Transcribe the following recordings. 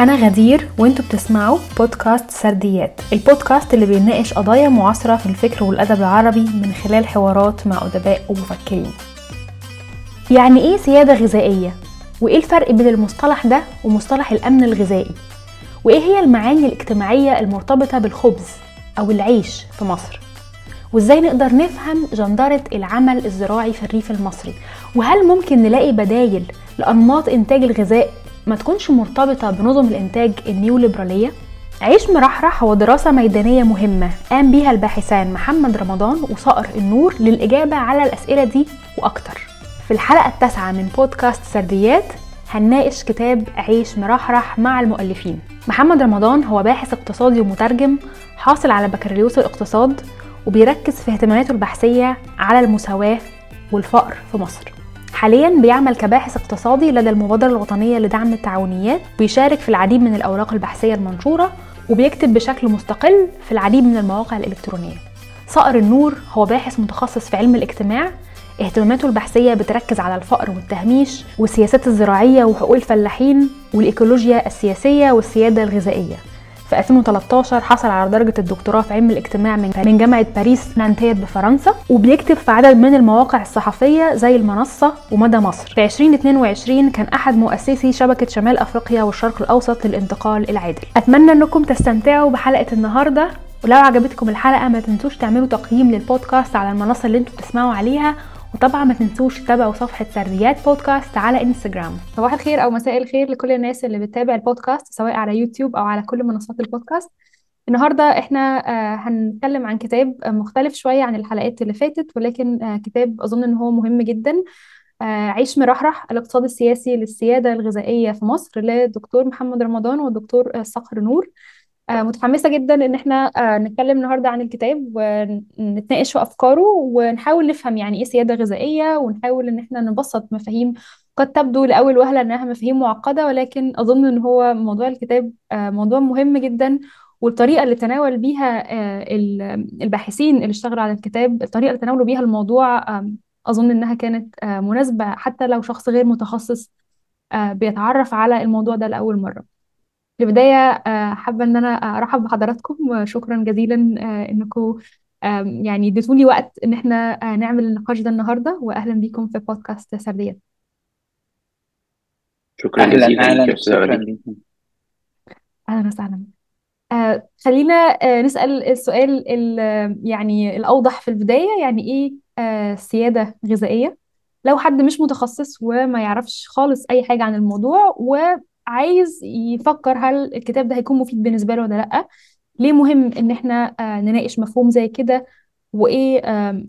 أنا غدير وأنتوا بتسمعوا بودكاست سرديات البودكاست اللي بيناقش قضايا معاصرة في الفكر والأدب العربي من خلال حوارات مع أدباء ومفكرين يعني إيه سيادة غذائية؟ وإيه الفرق بين المصطلح ده ومصطلح الأمن الغذائي؟ وإيه هي المعاني الاجتماعية المرتبطة بالخبز أو العيش في مصر؟ وإزاي نقدر نفهم جندرة العمل الزراعي في الريف المصري؟ وهل ممكن نلاقي بدايل لأنماط إنتاج الغذاء ما تكونش مرتبطة بنظم الإنتاج النيوليبرالية؟ عيش مرحرح هو دراسة ميدانية مهمة. قام بيها الباحثان محمد رمضان وصقر النور للإجابة على الأسئلة دي وأكتر. في الحلقة التاسعة من بودكاست سرديات هنناقش كتاب عيش مرحرح مع المؤلفين. محمد رمضان هو باحث اقتصادي ومترجم حاصل على بكالوريوس الاقتصاد وبيركز في اهتماماته البحثية على المساواة والفقر في مصر. حاليا بيعمل كباحث اقتصادي لدى المبادرة الوطنية لدعم التعاونيات بيشارك في العديد من الأوراق البحثية المنشورة وبيكتب بشكل مستقل في العديد من المواقع الإلكترونية. صقر النور هو باحث متخصص في علم الاجتماع. اهتماماته البحثية بتركز على الفقر والتهميش والسياسات الزراعية وحقوق الفلاحين والإيكولوجيا السياسية والسيادة الغذائية. في 2013 حصل على درجة الدكتوراه في علم الاجتماع من جامعة باريس نانتير بفرنسا وبيكتب في عدد من المواقع الصحفية زي المنصة ومدى مصر. في 2022 كان أحد مؤسسي شبكة شمال أفريقيا والشرق الأوسط للانتقال العادل. أتمنى أنكم تستمتعوا بحلقة النهاردة ولو عجبتكم الحلقة ما تنسوش تعملوا تقييم للبودكاست على المنصة اللي أنتوا بتسمعوا عليها وطبعا ما تنسوش تتابعوا صفحة سرديات بودكاست على إنستجرام. صباح الخير أو مساء الخير لكل الناس اللي بتتابع البودكاست سواء على يوتيوب أو على كل منصات البودكاست. النهارده إحنا آه، هنتكلم عن كتاب مختلف شوية عن الحلقات اللي فاتت ولكن آه، كتاب أظن إن هو مهم جدا. آه، عيش مرحرح الاقتصاد السياسي للسيادة الغذائية في مصر للدكتور محمد رمضان والدكتور صقر نور. آه، متحمسة جدا إن إحنا آه، نتكلم النهاردة عن الكتاب ونتناقش في أفكاره ونحاول نفهم يعني إيه سيادة غذائية ونحاول إن إحنا نبسط مفاهيم قد تبدو لأول وهلة إنها مفاهيم معقدة ولكن أظن إن هو موضوع الكتاب آه، موضوع مهم جدا. والطريقة اللي تناول بيها الباحثين اللي اشتغلوا على الكتاب الطريقة اللي تناولوا بيها الموضوع أظن إنها كانت مناسبة حتى لو شخص غير متخصص بيتعرف على الموضوع ده لأول مرة. في البداية آه، حابة إن أنا أرحب بحضراتكم شكرا جزيلا آه، إنكم يعني اديتوني وقت إن إحنا آه، نعمل النقاش ده النهاردة وأهلا بيكم في بودكاست سردية. شكرا أهلا جزيلا لك أهلا يا شكرا لكم أهلا وسهلا. آه خلينا آه نسأل السؤال يعني الأوضح في البداية يعني إيه آه سيادة غذائية؟ لو حد مش متخصص وما يعرفش خالص أي حاجة عن الموضوع عايز يفكر هل الكتاب ده هيكون مفيد بالنسبة له ولا لأ. ليه مهم إن إحنا آه، نناقش مفهوم زي كده؟ وإيه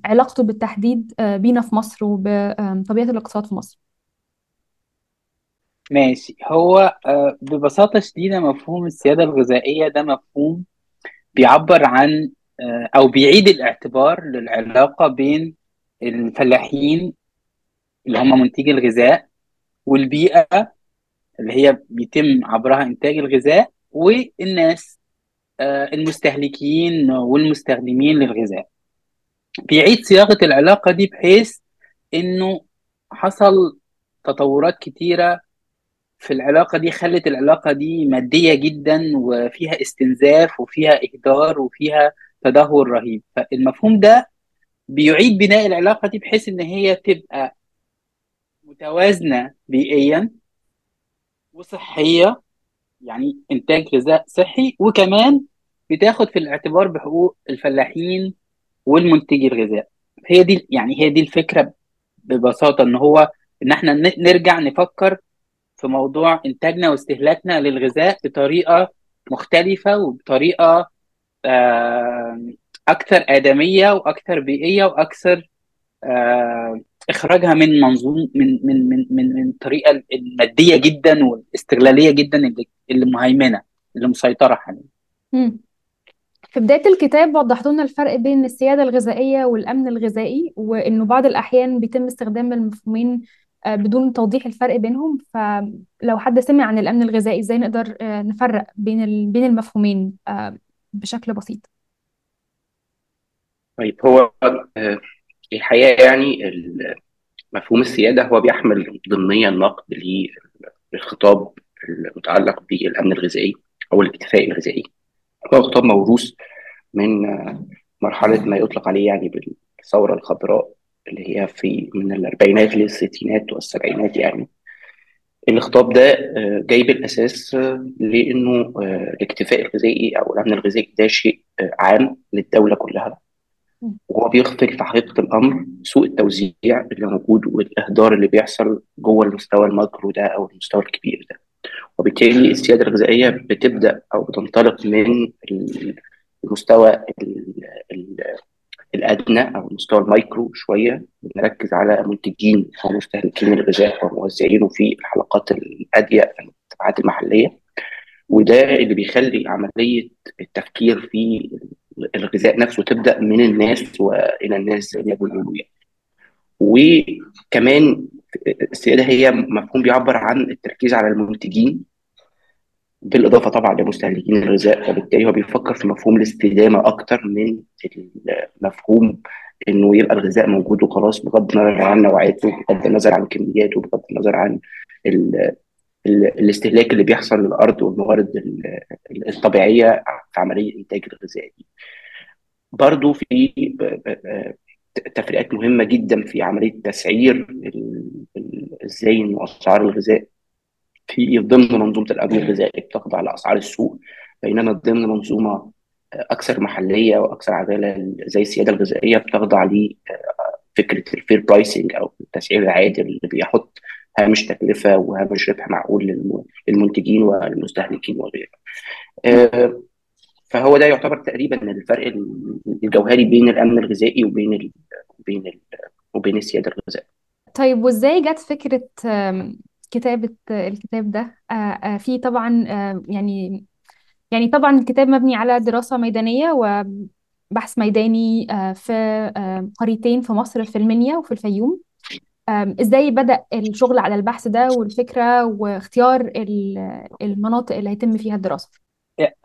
علاقته بالتحديد آه، بينا في مصر وبطبيعة الاقتصاد في مصر؟ ماشي. هو آه، ببساطة شديدة مفهوم السيادة الغذائية ده مفهوم بيعبر عن أو بيعيد الاعتبار للعلاقة بين الفلاحين اللي هم منتجي الغذاء والبيئة اللي هي بيتم عبرها إنتاج الغذاء والناس آه، المستهلكين والمستخدمين للغذاء. بيعيد صياغة العلاقة دي بحيث إنه حصل تطورات كتيرة في العلاقة دي خلت العلاقة دي مادية جدا وفيها استنزاف وفيها إهدار وفيها تدهور رهيب. فالمفهوم ده بيعيد بناء العلاقة دي بحيث إن هي تبقى متوازنة بيئيا وصحية يعني إنتاج غذاء صحي وكمان بتاخد في الاعتبار بحقوق الفلاحين والمنتجي الغذاء. هي دي يعني هي دي الفكرة ببساطة إن هو إن إحنا نرجع نفكر في موضوع إنتاجنا واستهلاكنا للغذاء بطريقة مختلفة وبطريقة أكثر آدمية وأكثر بيئية وأكثر إخراجها من منظوم من من من من, من الطريقة المادية جدا والاستغلالية جدا اللي اللي مهيمنة اللي مسيطرة حاليا. في بداية الكتاب وضحت لنا الفرق بين السيادة الغذائية والأمن الغذائي وإنه بعض الأحيان بيتم استخدام المفهومين آه، بدون توضيح الفرق بينهم. فلو حد سمع عن الأمن الغذائي إزاي نقدر آه، نفرق بين بين المفهومين آه، بشكل بسيط؟ طيب هو الحقيقة يعني مفهوم السيادة هو بيحمل ضمنيا نقد للخطاب المتعلق بالأمن الغذائي أو الاكتفاء الغذائي. هو خطاب موروث من مرحلة ما يطلق عليه يعني بالثورة الخضراء اللي هي في من الأربعينات للستينات والسبعينات يعني. الخطاب ده جاي بالأساس لأنه الاكتفاء الغذائي أو الأمن الغذائي ده شيء عام للدولة كلها. وهو بيغفل في حقيقة الأمر سوء التوزيع اللي موجود والإهدار اللي بيحصل جوه المستوى ال macro ده أو المستوى الكبير ده. وبالتالي السيادة الغذائية بتبدأ أو بتنطلق من المستوى ال ال الأدنى أو المستوى المايكرو شوية بنركز على منتجين ومستهلكين الغذاء وموزعينه في الحلقات الاضيق في المجتمعات المحلية. وده اللي بيخلي عملية التفكير في الغذاء نفسه تبدأ من الناس وإلى الناس زي ما بيقولوا يعني. وكمان السيادة هي مفهوم بيعبر عن التركيز على المنتجين بالإضافة طبعا لمستهلكين الغذاء فبالتالي هو بيفكر في مفهوم الاستدامة أكتر من المفهوم إنه يبقى الغذاء موجود وخلاص بغض النظر عن نوعيته بغض النظر عن كمياته بغض النظر عن الاستهلاك اللي بيحصل للأرض والموارد الطبيعية في عملية إنتاج الغذاء دي. برضه في تفريقات مهمة جدا في عملية تسعير إزاي انه أسعار الغذاء في ضمن منظومة الامن الغذائي بتخضع لاسعار السوق بينما ضمن منظومة أكثر محلية وأكثر عدالة زي السيادة الغذائية بتخضع لفكره ال fair pricing أو التسعير العادل اللي بيحط هامش تكلفة وهامش ربح معقول للمنتجين والمستهلكين وغيره. فهو ده يعتبر تقريبا الفرق الجوهري بين الأمن الغذائي وبين ال وبين ال وبين السيادة الغذائية. طيب وإزاي جت فكرة كتابة الكتاب ده؟ في طبعا يعني يعني طبعا الكتاب مبني على دراسة ميدانية وبحث ميداني في قريتين في مصر في المنيا وفي الفيوم. إزاي بدأ الشغل على البحث ده والفكرة واختيار المناطق اللي هيتم فيها الدراسة؟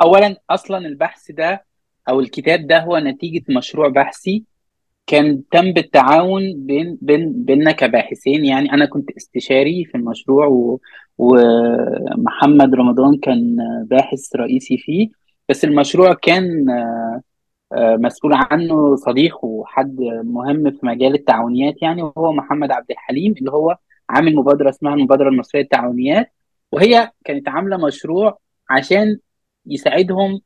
اولا أصلا البحث ده أو الكتاب ده هو نتيجة مشروع بحثي كان تم بالتعاون بين بين بيننا كباحثين يعني أنا كنت استشاري في المشروع و... ومحمد رمضان كان باحث رئيسي فيه بس المشروع كان مسؤول عنه صديق وحد مهم في مجال التعاونيات يعني وهو محمد عبد الحليم اللي هو عامل مبادرة اسمها المبادرة المصرية للتعاونيات. وهي كانت عاملة مشروع عشان يساعدهم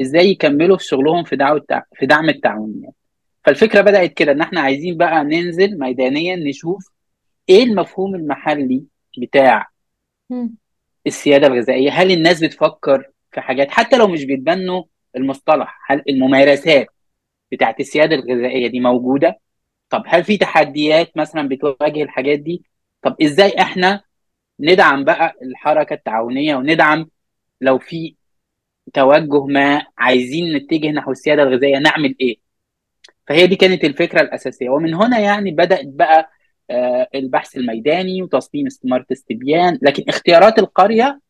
إزاي يكملوا في شغلهم في دعوة في دعم التعاونيات. فالفكرة بدأت كده إن إحنا عايزين بقى ننزل ميدانيا نشوف إيه المفهوم المحلي بتاع السيادة الغذائية. هل الناس بتفكر في حاجات؟ حتى لو مش بيتبنوا المصطلح هل الممارسات بتاعت السيادة الغذائية دي موجودة؟ طب هل في تحديات مثلا بتواجه الحاجات دي؟ طب إزاي إحنا ندعم بقى الحركة التعاونية وندعم لو في توجه ما عايزين نتجه نحو السيادة الغذائية نعمل إيه؟ فهي دي كانت الفكرة الأساسية. ومن هنا يعني بدأت بقى آه البحث الميداني وتصميم استماره استبيان لكن اختيارات القرية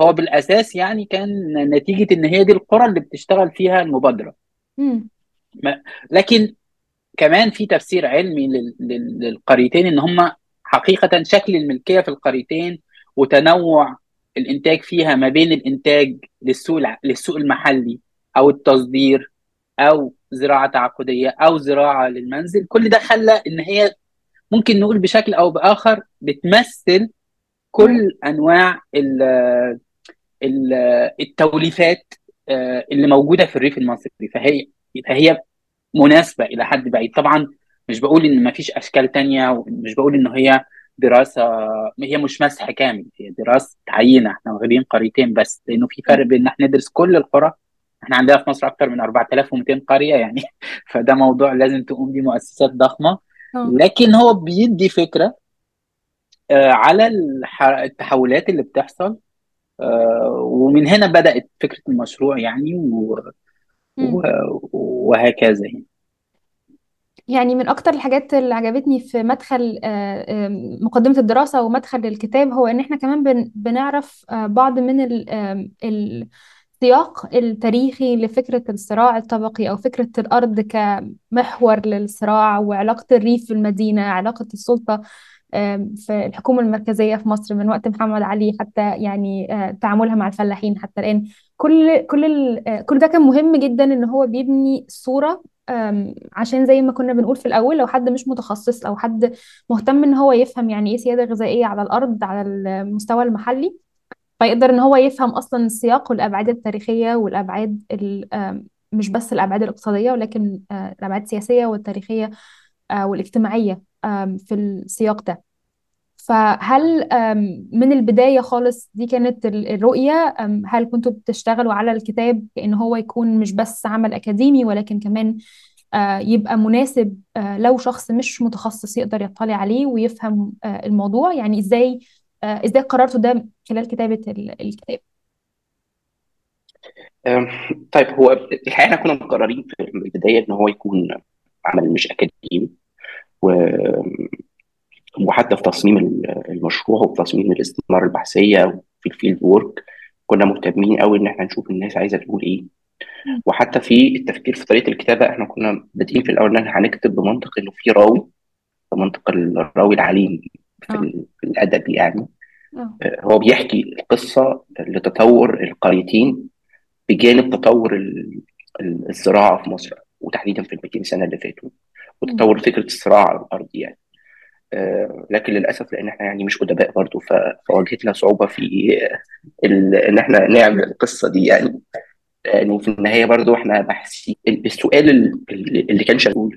هو بالأساس يعني كان نتيجة إن هي دي القرى اللي بتشتغل فيها المبادرة. مم. لكن كمان في تفسير علمي للقريتين إن هم حقيقة شكل الملكية في القريتين وتنوع الإنتاج فيها ما بين الإنتاج للسوق للسوق المحلي أو التصدير أو زراعة تعاقدية أو زراعة للمنزل كل ده خلى إن هي ممكن نقول بشكل أو بآخر بتمثل كل أنواع التوليفات اللي موجودة في الريف المصري. فهي فهي مناسبة إلى حد بعيد. طبعا مش بقول إن ما فيش أشكال تانية ومش بقول ان هي دراسة هي مش مسح كامل هي دراسة عينة. إحنا واخدين قريتين بس لأنه في فرق بين إن إحنا ندرس كل القرى. إحنا عندنا في مصر أكثر من 4200 قرية يعني. فده موضوع لازم تقوم بيه مؤسسات ضخمة. لكن هو بيدي فكرة على التحولات اللي بتحصل. ومن هنا بدأت فكرة المشروع يعني و... و... وهكذا يعني. يعني من أكتر الحاجات اللي عجبتني في مدخل مقدمة الدراسة ومدخل الكتاب هو إن إحنا كمان بنعرف بعض من السياق التاريخي لفكرة الصراع الطبقي أو فكرة الأرض كمحور للصراع وعلاقة الريف بالمدينة علاقة السلطة. في الحكومة المركزية في مصر من وقت محمد علي حتى يعني تعاملها مع الفلاحين حتى الآن. كل كل كل ده كان مهم جدا إن هو بيبني صورة عشان زي ما كنا بنقول في الأول لو حد مش متخصص أو حد مهتم إن هو يفهم يعني إيه سيادة غذائية على الأرض على المستوى المحلي فيقدر إن هو يفهم أصلا السياق والأبعاد التاريخية والأبعاد مش بس الأبعاد الاقتصادية ولكن الأبعاد السياسية والتاريخية والاجتماعية. في السياق ده. فهل من البداية خالص دي كانت الرؤية هل كنتوا بتشتغلوا على الكتاب كأن هو يكون مش بس عمل أكاديمي ولكن كمان يبقى مناسب لو شخص مش متخصص يقدر يطلع عليه ويفهم الموضوع؟ يعني إزاي إزاي قررتوا ده خلال كتابة الكتاب؟ طيب هو الحقيقة إحنا كنا مقررين في البداية إن هو يكون عمل مش أكاديمي. و وحتى في تصميم المشروع وفي تصميم الاستثمار البحثية وفي ال field work كنا مهتمين قوي إن إحنا نشوف الناس عايزة تقول إيه. وحتى في التفكير في طريقة الكتابة إحنا كنا بادئين في الأول إن إحنا هنكتب بمنطق إنه في راوي بمنطق الراوي العليم في, في الأدب يعني. هو بيحكي القصة لتطور القريتين بجانب تطور الزراعة في مصر وتحديدا في ال 200 سنة اللي فاتوا. وتطور فكرة الصراع على الأرض يعني لكن للأسف لأن إحنا يعني مش أدباء برضه فواجهتنا صعوبة في إن إحنا نعمل القصة دي يعني يعني في النهاية برضه إحنا باحثين السؤال اللي كان شغال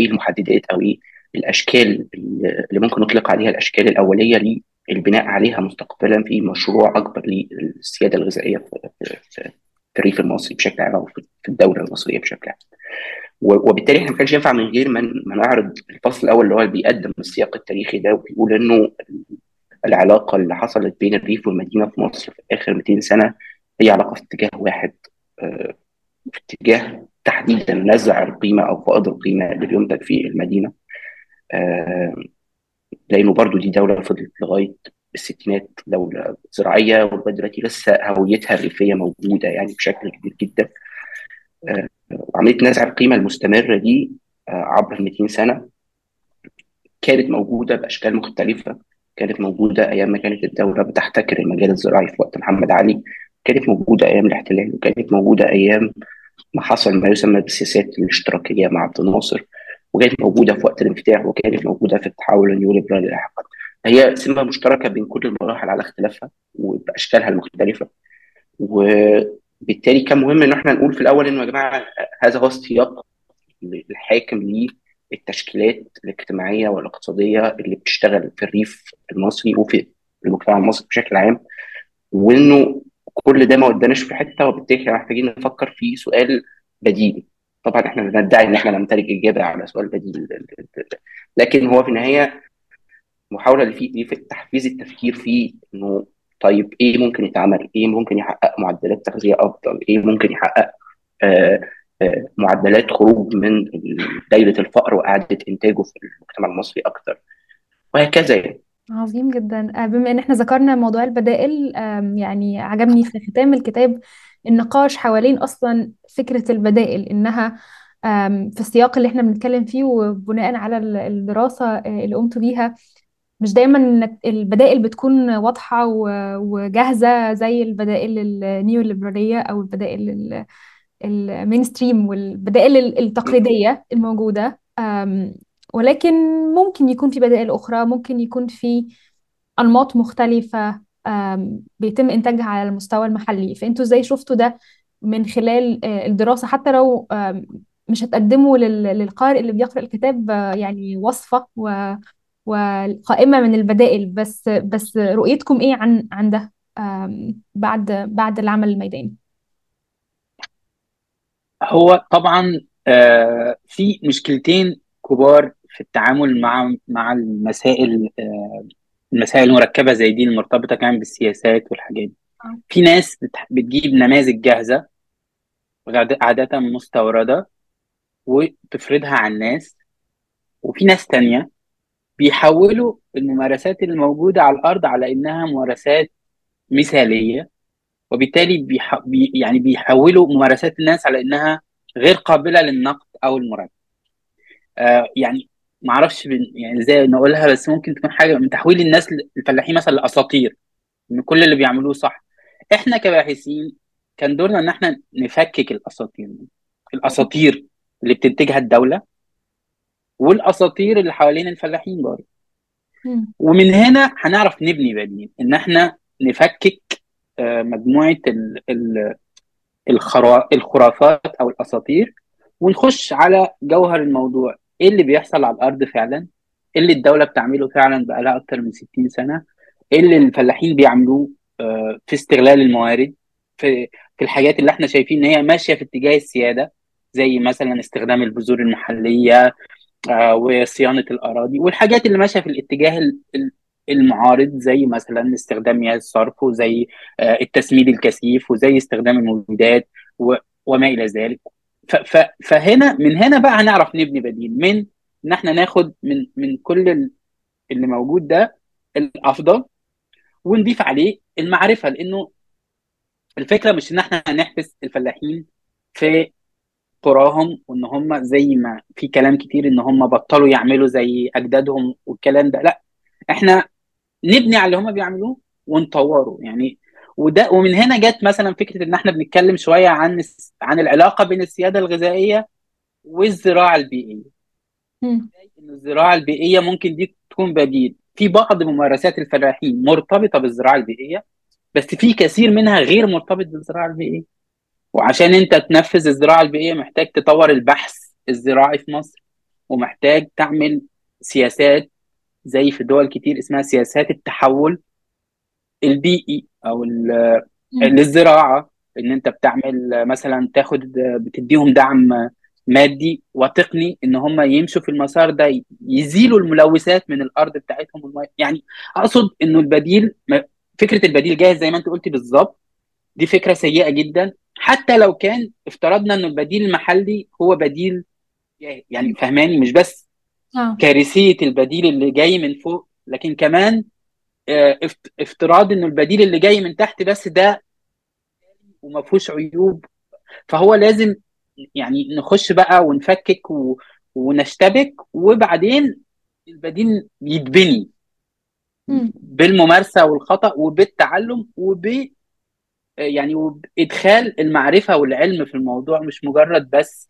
إيه المحددات أو إيه الأشكال اللي ممكن نطلق عليها الأشكال الأولية البناء عليها مستقبلا في مشروع أكبر للسيادة الغذائية في الريف المصري بشكل عام أو في الدولة المصرية بشكل عام. وبالتالي إحنا ما كانش ينفع من غير ما نعرض الفصل الأول اللي هو بيقدم السياق التاريخي ده وبيقول إنه العلاقة اللي حصلت بين الريف والمدينة في مصر في آخر 200 سنة هي علاقة في اتجاه واحد في اتجاه تحديدا نزع القيمة أو فقد القيمة اللي بينتج في المدينة لأنه برضو دي دولة فضلت لغاية الستينات دولة زراعية ولغايه دلوقتي لسه هويتها الريفية موجودة يعني بشكل كبير جدا. وعمليه نزع القيمة المستمرة دي عبر 200 سنة كانت موجودة بأشكال مختلفة. كانت موجودة أيام ما كانت الدولة بتحتكر المجال الزراعي في وقت محمد علي. كانت موجودة أيام الاحتلال وكانت موجودة أيام ما حصل ما يسمى بالسياسات الاشتراكية مع عبد الناصر وكانت موجودة في وقت الانفتاح وكانت موجودة في التحول النيوليبرالي لاحقا. هي سمة مشتركة بين كل المراحل على اختلافها وبأشكالها المختلفة. وبالتالي كان مهم إن إحنا نقول في الأول إنه يا جماعة هذا هو السياق الحاكم للتشكيلات الاجتماعية والاقتصادية اللي بتشتغل في الريف المصري وفي المجتمع المصري بشكل عام وإنه كل ده ما وداناش في حتة وبالتالي إحنا محتاجين نفكر في سؤال بديل. طبعا إحنا ندعي إن إحنا نمتلك إجابة على سؤال بديل. لكن هو في النهاية محاولة لفي في تحفيز التفكير في إنه طيب إيه ممكن يتعمل؟ إيه ممكن يحقق معدلات تغذية أفضل؟ إيه ممكن يحقق آآ آآ معدلات خروج من دايرة الفقر وإعادة إنتاجه في المجتمع المصري أكثر وهكذا يعني. عظيم جدا بما إن إحنا ذكرنا موضوع البدائل يعني عجبني في ختام الكتاب النقاش حوالين أصلا فكرة البدائل إنها في السياق اللي إحنا بنتكلم فيه وبناء على الدراسة اللي قمت بيها مش دايما البدائل بتكون واضحة وجاهزة زي البدائل النيوليبرالية أو البدائل المين ستريم والبدائل التقليدية الموجودة. ولكن ممكن يكون في بدائل أخرى ممكن يكون في أنماط مختلفة بيتم إنتاجها على المستوى المحلي. فأنتوا إزاي شفتوا ده من خلال الدراسة؟ حتى لو مش هتقدموا للقارئ اللي بيقرأ الكتاب يعني وصفة وقائمة من البدائل بس بس رؤيتكم إيه عن عن ده؟ بعد بعد العمل الميداني؟ هو طبعا في مشكلتين كبار في التعامل مع مع المسائل المسائل المركبة زي دي المرتبطة كمان بالسياسات والحاجات دي. في ناس بتجيب نماذج جاهزة عادة مستوردة وتفرضها على الناس وفي ناس تانية بيحولوا الممارسات الموجودة على الأرض على إنها ممارسات مثالية وبالتالي بيح... بي... يعني بيحولوا ممارسات الناس على إنها غير قابلة للنقد أو المراجعة. آه يعني ما أعرفش بن- يعني إزاي نقولها بس ممكن تكون حاجة من تحويل الناس الفلاحين مثلا لأساطير إن كل اللي بيعملوه صح. إحنا كباحثين كان دورنا إن إحنا نفكك الأساطير الأساطير اللي بتنتجها الدولة والأساطير اللي حوالين الفلاحين برضه. ومن هنا هنعرف نبني بديل إن إحنا نفكك آه، مجموعة ال- ال- الخرا- الخرافات أو الأساطير ونخش على جوهر الموضوع. إيه اللي بيحصل على الأرض فعلا؟ إيه اللي الدولة بتعمله فعلا بقالها أكتر من 60 سنة؟ إيه اللي الفلاحين بيعملوه آه، في استغلال الموارد في في الحاجات اللي إحنا شايفين إن هي ماشية في اتجاه السيادة؟ زي مثلا استخدام البذور المحلية وصيانة الأراضي والحاجات اللي ماشية في الاتجاه ال- ال- المعارض زي مثلا استخدام مياه الصرف وزي آه، التسميد الكثيف وزي استخدام المبيدات وما إلى ذلك. فهنا من هنا بقى هنعرف نبني بديل. من إن إحنا ناخد من من كل ال- اللي موجود ده الأفضل ونضيف عليه المعرفة لأنه الفكرة مش إن إحنا هنحبس الفلاحين في قراهم وإن هم زي ما في كلام كتير إن هم بطلوا يعملوا زي أجدادهم والكلام ده. لأ إحنا نبني على اللي هم بيعملوه ونطوره. يعني وده ومن هنا جت مثلا فكرة إن إحنا بنتكلم شوية عن عن العلاقة بين السيادة الغذائية والزراعة البيئية. إن الزراعة البيئية ممكن دي تكون بديل؟ في بعض ممارسات الفلاحين مرتبطة بالزراعة البيئية بس في كثير منها غير مرتبط بالزراعة البيئية. وعشان انت تنفذ الزراعة البيئيه محتاج تطور البحث الزراعي في مصر ومحتاج تعمل سياسات زي في دول كتير اسمها سياسات التحول البيئي أو ال- مم. للزراعة إن أنت بتعمل مثلا تاخد بتديهم دعم مادي وتقني إن هم يمشوا في المسار ده يزيلوا الملوثات من الأرض بتاعتهم. يعني أقصد إنه البديل فكرة البديل جاهز زي ما أنت قلتي بالظبط دي فكرة سيئة جدا حتى لو كان افترضنا ان البديل المحلي هو بديل جاهز يعني فهماني؟ مش بس آه. كارثية البديل اللي جاي من فوق لكن كمان آه، افت- افتراض إنه البديل اللي جاي من تحت بس ده وما فيهوش عيوب. فهو لازم يعني نخش بقى ونفكك و... ونشتبك وبعدين البديل يتبني مم. بالممارسة والخطأ وبالتعلم وب يعني وبادخال المعرفة والعلم في الموضوع مش مجرد بس.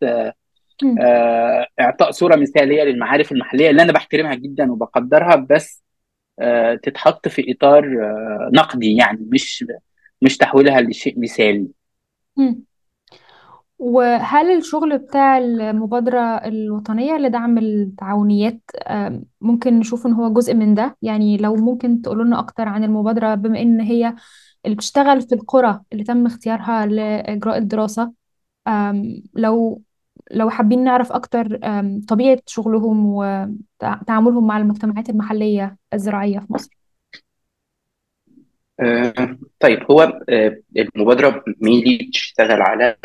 آه، إعطاء صورة مثالية للمعارف المحلية اللي أنا بحترمها جدا وبقدرها بس آه، تتحط في إطار آه، نقدي يعني مش مش تحويلها لشيء مثالي. وهل الشغل بتاع المبادرة الوطنية لدعم التعاونيات ممكن نشوف إن هو جزء من ده يعني لو ممكن تقولوا لنا أكتر عن المبادرة بما إن هي اللي بتشتغل في القرى اللي تم اختيارها لإجراء الدراسة لو لو حابين نعرف أكتر آم، طبيعة شغلهم وتعاملهم مع المجتمعات المحلية الزراعية في مصر. آه، طيب هو آه، المبادرة مينلي بتشتغل على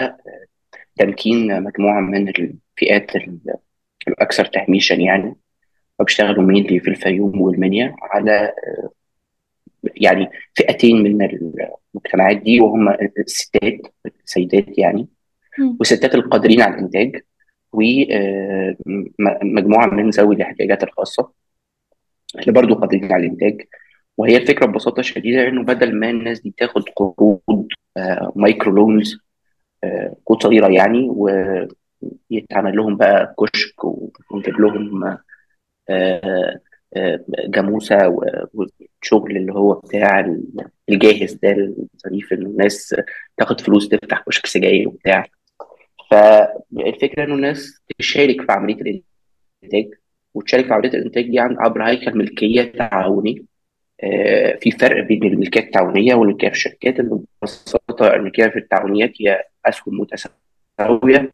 تمكين مجموعة من الفئات ال- الأكثر تهميشا يعني وبيشتغلوا مينلي في الفيوم والمنيا على يعني فئتين من المجتمعات دي وهم الستات السيدات يعني مم. والستات القادرين على الإنتاج ومجموعة من ذوي الاحتياجات الخاصة اللي برضو قادرين على الإنتاج وهي الفكرة ببساطة شديدة إنه بدل ما الناس دي تاخد قروض آه، مايكرو لونز آه، قروض صغيرة يعني ويتعمل لهم بقى كشك ونجيب لهم آه، والشغل اللي هو بتاع الجاهز ده الظريف إن الناس تاخد فلوس تفتح كشك سجاير وبتاع فالفكرة إنه الناس تشارك في عملية الإنتاج وتشارك في عملية الإنتاج دي عبر هيكل ملكية تعاوني آه، في فرق بين الملكية التعاونية والملكية في الشركات إنه ببساطة الملكية في التعاونيات هي أسهم متساوية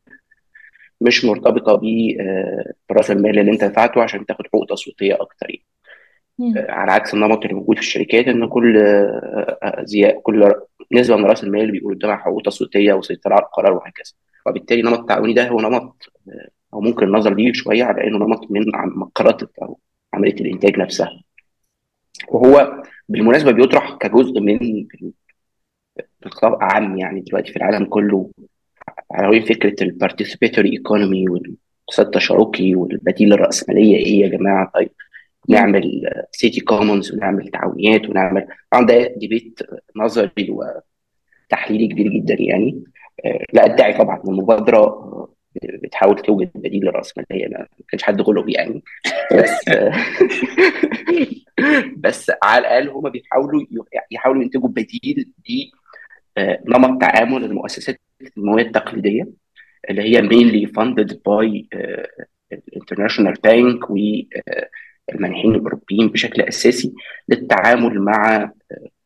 مش مرتبطة ب- آه، المال اللي أنت دفعته عشان تاخد حقوق تصويتية أكتر يعني. مم. آه، على عكس النمط اللي موجود في الشركات إن كل آه، آه، زياء كل نسبة من رأس المال بيكون قدامها حقوق تصويتية وسيطرة على القرار وهكذا. وبالتالي النمط التعاوني ده هو نمط أو ممكن النظر ليه شوية على إنه نمط من مقرات أو عملية الإنتاج نفسها. وهو بالمناسبة بيطرح كجزء من الخطاب عام يعني دلوقتي في العالم كله على فكرة ال participatory economy الاقتصاد التشاركي والبديل الرأسمالية إيه يا جماعة؟ طيب نعمل city commons ونعمل تعاونيات ونعمل طبعا ده debate نظري وتحليلي كبير جدا يعني. آه، لا ادعي طبعا. إن المبادرة آه، بتحاول توجد بديل للرأسمالية ما كانش حد غلب يعني. بس بس على الأقل هما بيحاولوا يحاولوا ينتجوا بديل لنمط تعامل المؤسسات المالية التقليدية اللي هي mainly funded by ال international bank والمانحين الأوروبيين بشكل أساسي للتعامل مع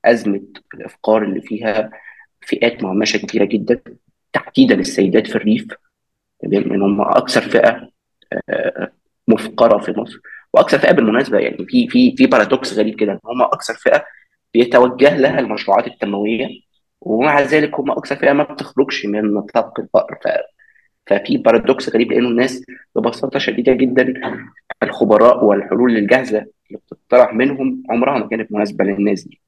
أزمة الإفقار اللي فيها فئات مهمشة كبيرة جدا تحديدا السيدات في الريف تمام؟ ان هم أكثر فئة مفقرة في مصر وأكثر فئة بالمناسبة يعني في في في paradox غريب كده هم أكثر فئة بيتوجه لها المشروعات التنمويه ومع ذلك هم أكثر فئة ما بتخرجش من نطاق الفقر ففي paradox غريب لأنه الناس ببساطة شديدة جدا الخبراء والحلول الجاهزة اللي بتطرح منهم عمرها ما كانت مناسبة للناس دي.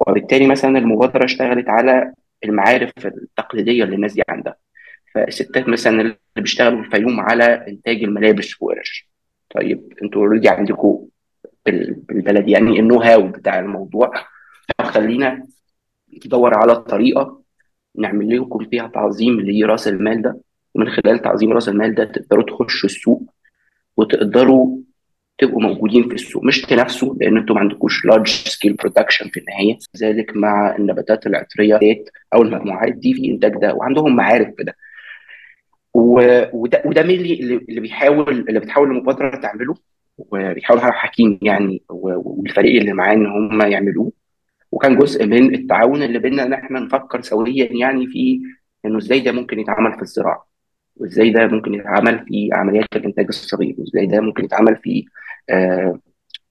وبالتالي مثلا المبادرة اشتغلت على المعارف التقليدية اللي الناس دي عندها. فالستات مثلا اللي بيشتغلوا في الفيوم على إنتاج الملابس وورش. طيب أنتوا already عندكم بالبلد يعني ال know-how بتاع الموضوع. خلينا ندور على طريقة نعمل لكم فيها تعظيم لرأس المال ده. ومن خلال تعظيم رأس المال ده تقدروا تخشوا السوق وتقدروا تبقوا موجودين في السوق مش تنافسوا لأن أنتم ما عندكوش large scale production في النهاية. ذلك مع النباتات العطرية أو المجموعات دي في إنتاج ده وعندهم معارف في ده. وده وده مين اللي بيحاول اللي بتحاول المبادرة تعمله وبيحاول حكيم يعني والفريق اللي معاه إن هم يعملوه. وكان جزء من التعاون اللي بينا إن إحنا نفكر سويا يعني في إنه إزاي ده ممكن يتعمل في الزراعة. وإزاي ده ممكن يتعمل في عمليات الإنتاج الصغير وإزاي ده ممكن يتعمل في آه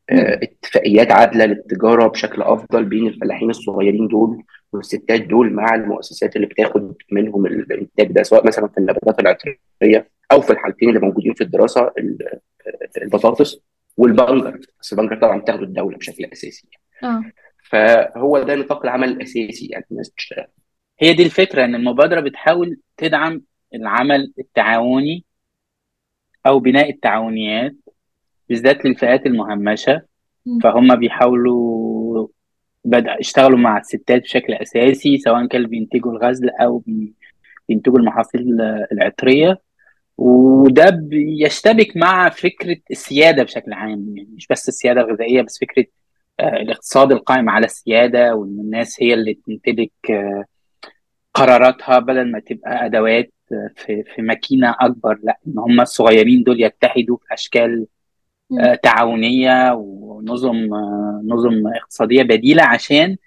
آه اتفاقيات عادلة للتجارة بشكل أفضل بين الفلاحين الصغيرين دول والستات دول مع المؤسسات اللي بتاخد منهم الإنتاج ده سواء مثلا في النباتات العطرية أو في الحالتين اللي موجودين في الدراسة البطاطس والبنجر بس البنجر طبعا بتاخده الدولة بشكل أساسي آه. فهو ده نطاق العمل الأساسي يعني. الناس بتشتغل هي دي الفكرة إن المبادرة بتحاول تدعم العمل التعاوني أو بناء التعاونيات بالذات للفئات المهمشة. فهم بيحاولوا بدأ اشتغلوا مع الستات بشكل أساسي سواء كانوا بينتجوا الغزل أو بينتجوا المحاصيل العطرية. وده بيشتبك مع فكرة السيادة بشكل عام. يعني مش بس السيادة الغذائية بس فكرة الاقتصاد القائم على السيادة وإن الناس هي اللي تمتلك قراراتها بدل ما تبقى أدوات في في ماكينة أكبر لا ان هم الصغيرين دول يتحدوا في أشكال تعاونية ونظم نظم اقتصادية بديلة عشان